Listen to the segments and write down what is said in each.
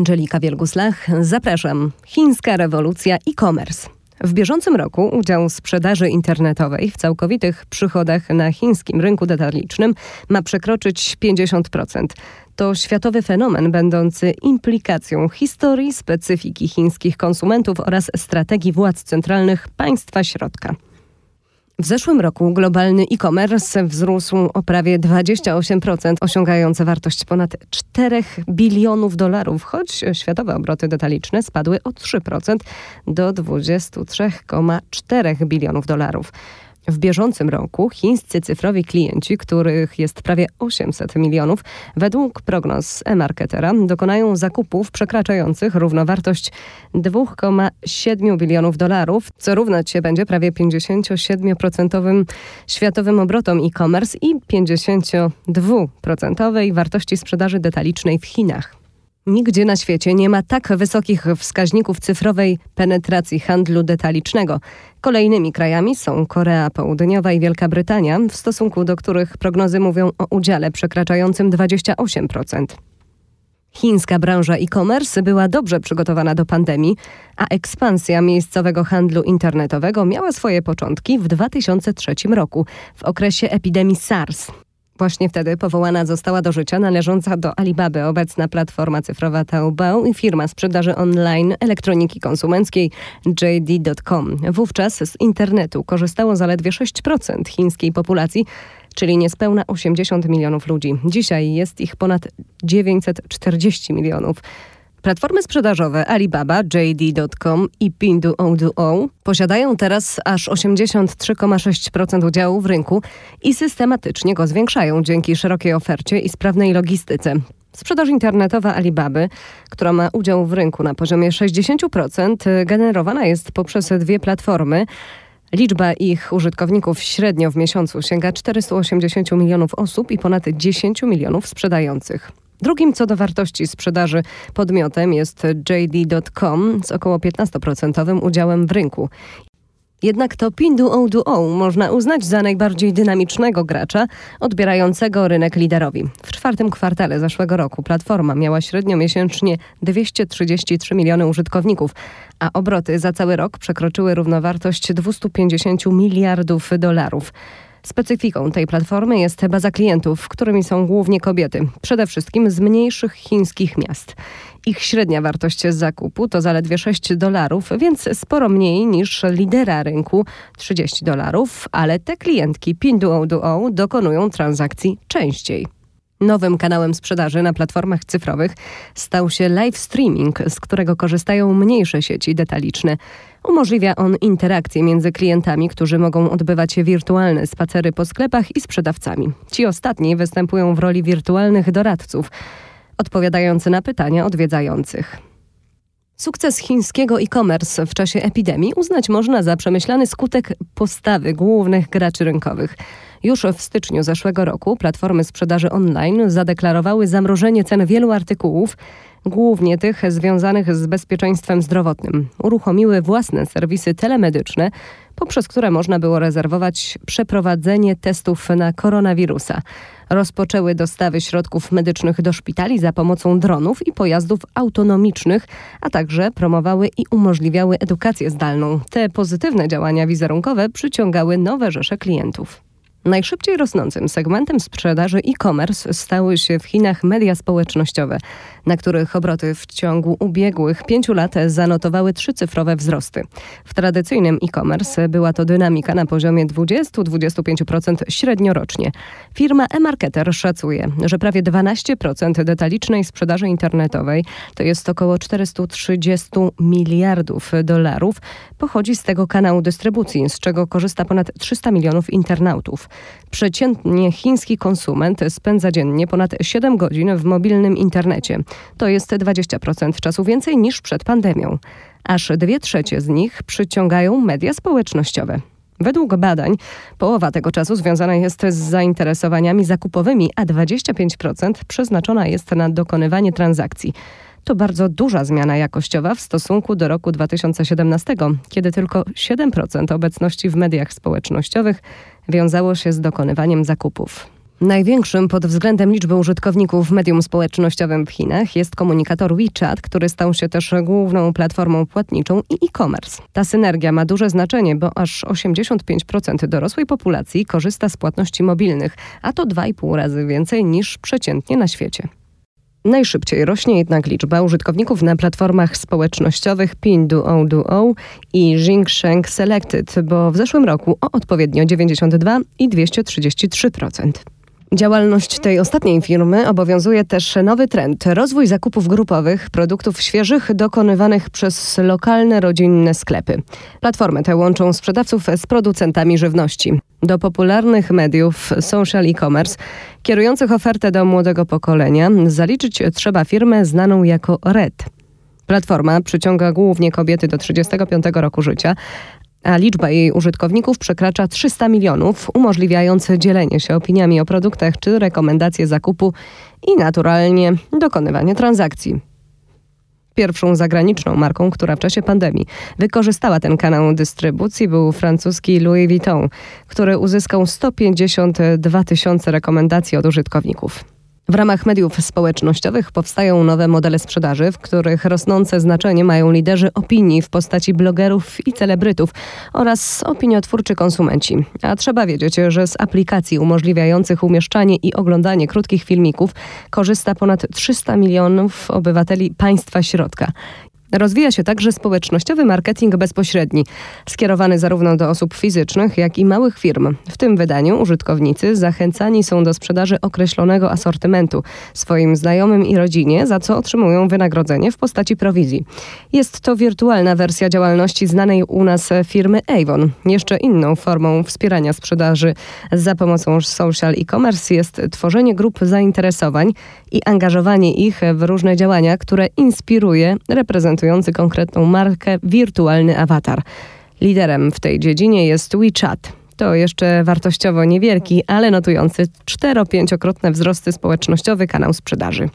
Angelika Wielguslach. Zapraszam. Chińska rewolucja e-commerce. W bieżącym roku udział sprzedaży internetowej w całkowitych przychodach na chińskim rynku detalicznym ma przekroczyć 50%. To światowy fenomen będący implikacją historii, specyfiki chińskich konsumentów oraz strategii władz centralnych państwa środka. W zeszłym roku globalny e-commerce wzrósł o prawie 28%, osiągając wartość ponad 4 bilionów dolarów, choć światowe obroty detaliczne spadły o 3% do 23,4 bilionów dolarów. W bieżącym roku chińscy cyfrowi klienci, których jest prawie 800 milionów, według prognoz e-marketera dokonają zakupów przekraczających równowartość 2,7 bilionów dolarów, co równać się będzie prawie 57% światowym obrotom e-commerce i 52% wartości sprzedaży detalicznej w Chinach. Nigdzie na świecie nie ma tak wysokich wskaźników cyfrowej penetracji handlu detalicznego. Kolejnymi krajami są Korea Południowa i Wielka Brytania, w stosunku do których prognozy mówią o udziale przekraczającym 28%. Chińska branża e-commerce była dobrze przygotowana do pandemii, a ekspansja miejscowego handlu internetowego miała swoje początki w 2003 roku, w okresie epidemii SARS. Właśnie wtedy powołana została do życia należąca do Alibaby obecna platforma cyfrowa Taobao i firma sprzedaży online elektroniki konsumenckiej JD.com. Wówczas z internetu korzystało zaledwie 6% chińskiej populacji, czyli niespełna 80 milionów ludzi. Dzisiaj jest ich ponad 940 milionów. Platformy sprzedażowe Alibaba, JD.com i Pinduoduo posiadają teraz aż 83,6% udziału w rynku i systematycznie go zwiększają dzięki szerokiej ofercie i sprawnej logistyce. Sprzedaż internetowa Alibaby, która ma udział w rynku na poziomie 60%, generowana jest poprzez dwie platformy. Liczba ich użytkowników średnio w miesiącu sięga 480 milionów osób i ponad 10 milionów sprzedających. Drugim co do wartości sprzedaży podmiotem jest JD.com z około 15% udziałem w rynku. Jednak to Pinduoduo można uznać za najbardziej dynamicznego gracza odbierającego rynek liderowi. W czwartym kwartale zeszłego roku platforma miała średnio miesięcznie 233 miliony użytkowników, a obroty za cały rok przekroczyły równowartość 250 miliardów dolarów. Specyfiką tej platformy jest baza klientów, którymi są głównie kobiety, przede wszystkim z mniejszych chińskich miast. Ich średnia wartość zakupu to zaledwie 6 dolarów, więc sporo mniej niż lidera rynku 30 dolarów, ale te klientki Pinduoduo dokonują transakcji częściej. Nowym kanałem sprzedaży na platformach cyfrowych stał się live streaming, z którego korzystają mniejsze sieci detaliczne. Umożliwia on interakcję między klientami, którzy mogą odbywać wirtualne spacery po sklepach i sprzedawcami. Ci ostatni występują w roli wirtualnych doradców, odpowiadając na pytania odwiedzających. Sukces chińskiego e-commerce w czasie epidemii uznać można za przemyślany skutek postawy głównych graczy rynkowych. Już w styczniu zeszłego roku platformy sprzedaży online zadeklarowały zamrożenie cen wielu artykułów, głównie tych związanych z bezpieczeństwem zdrowotnym. Uruchomiły własne serwisy telemedyczne, poprzez które można było rezerwować przeprowadzenie testów na koronawirusa. Rozpoczęły dostawy środków medycznych do szpitali za pomocą dronów i pojazdów autonomicznych, a także promowały i umożliwiały edukację zdalną. Te pozytywne działania wizerunkowe przyciągały nowe rzesze klientów. Najszybciej rosnącym segmentem sprzedaży e-commerce stały się w Chinach media społecznościowe, na których obroty w ciągu ubiegłych pięciu lat zanotowały trzycyfrowe wzrosty. W tradycyjnym e-commerce była to dynamika na poziomie 20-25% średnio rocznie. Firma e-marketer szacuje, że prawie 12% detalicznej sprzedaży internetowej, to jest około 430 miliardów dolarów, pochodzi z tego kanału dystrybucji, z czego korzysta ponad 300 milionów internautów. Przeciętnie chiński konsument spędza dziennie ponad 7 godzin w mobilnym internecie. To jest 20% czasu więcej niż przed pandemią. Aż dwie trzecie z nich przyciągają media społecznościowe. Według badań połowa tego czasu związana jest z zainteresowaniami zakupowymi, a 25% przeznaczona jest na dokonywanie transakcji. To bardzo duża zmiana jakościowa w stosunku do roku 2017, kiedy tylko 7% obecności w mediach społecznościowych wiązało się z dokonywaniem zakupów. Największym pod względem liczby użytkowników w medium społecznościowym w Chinach jest komunikator WeChat, który stał się też główną platformą płatniczą i e-commerce. Ta synergia ma duże znaczenie, bo aż 85% dorosłej populacji korzysta z płatności mobilnych, a to 2,5 razy więcej niż przeciętnie na świecie. Najszybciej rośnie jednak liczba użytkowników na platformach społecznościowych Pinduoduo i Jingsheng Selected, bo w zeszłym roku o odpowiednio 92 i 233%. Działalność tej ostatniej firmy obowiązuje też nowy trend rozwój zakupów grupowych produktów świeżych dokonywanych przez lokalne rodzinne sklepy. Platformy te łączą sprzedawców z producentami żywności. Do popularnych mediów social e-commerce kierujących ofertę do młodego pokolenia zaliczyć trzeba firmę znaną jako Red. Platforma przyciąga głównie kobiety do 35 roku życia, a liczba jej użytkowników przekracza 300 milionów, umożliwiając dzielenie się opiniami o produktach czy rekomendacje zakupu i naturalnie dokonywanie transakcji. Pierwszą zagraniczną marką, która w czasie pandemii wykorzystała ten kanał dystrybucji był francuski Louis Vuitton, który uzyskał 152 tysiące rekomendacji od użytkowników. W ramach mediów społecznościowych powstają nowe modele sprzedaży, w których rosnące znaczenie mają liderzy opinii w postaci blogerów i celebrytów oraz opiniotwórczy konsumenci. A trzeba wiedzieć, że z aplikacji umożliwiających umieszczanie i oglądanie krótkich filmików korzysta ponad 300 milionów obywateli państwa środka. Rozwija się także społecznościowy marketing bezpośredni, skierowany zarówno do osób fizycznych, jak i małych firm. W tym wydaniu użytkownicy zachęcani są do sprzedaży określonego asortymentu swoim znajomym i rodzinie, za co otrzymują wynagrodzenie w postaci prowizji. Jest to wirtualna wersja działalności znanej u nas firmy Avon. Jeszcze inną formą wspierania sprzedaży za pomocą social e-commerce jest tworzenie grup zainteresowań i angażowanie ich w różne działania, które inspiruje, reprezentuje reprezentujący konkretną markę wirtualny awatar. Liderem w tej dziedzinie jest WeChat. To jeszcze wartościowo niewielki, ale notujący 4-5-krotne wzrosty społecznościowy kanał sprzedaży.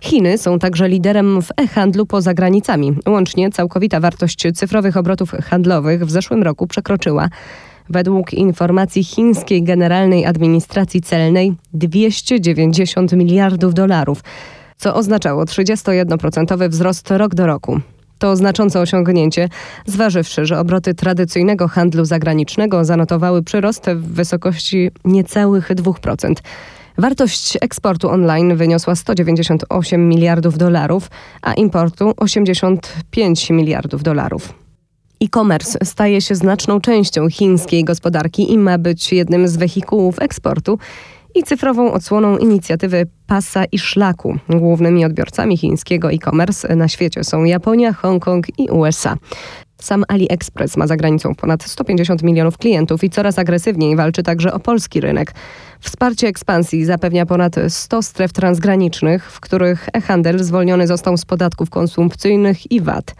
Chiny są także liderem w e-handlu poza granicami. Łącznie całkowita wartość cyfrowych obrotów handlowych w zeszłym roku przekroczyła według informacji chińskiej Generalnej Administracji Celnej 290 miliardów dolarów co oznaczało 31% wzrost rok do roku. To znaczące osiągnięcie, zważywszy, że obroty tradycyjnego handlu zagranicznego zanotowały przyrost w wysokości niecałych 2%. Wartość eksportu online wyniosła 198 miliardów dolarów, a importu 85 miliardów dolarów. E-commerce staje się znaczną częścią chińskiej gospodarki i ma być jednym z wehikułów eksportu i cyfrową odsłoną inicjatywy Pasa i Szlaku. Głównymi odbiorcami chińskiego e-commerce na świecie są Japonia, Hongkong i USA. Sam AliExpress ma za granicą ponad 150 milionów klientów i coraz agresywniej walczy także o polski rynek. Wsparcie ekspansji zapewnia ponad 100 stref transgranicznych, w których e-handel zwolniony został z podatków konsumpcyjnych i VAT.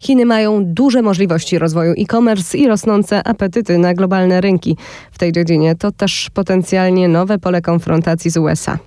Chiny mają duże możliwości rozwoju e-commerce i rosnące apetyty na globalne rynki w tej dziedzinie. To też potencjalnie nowe pole konfrontacji z USA.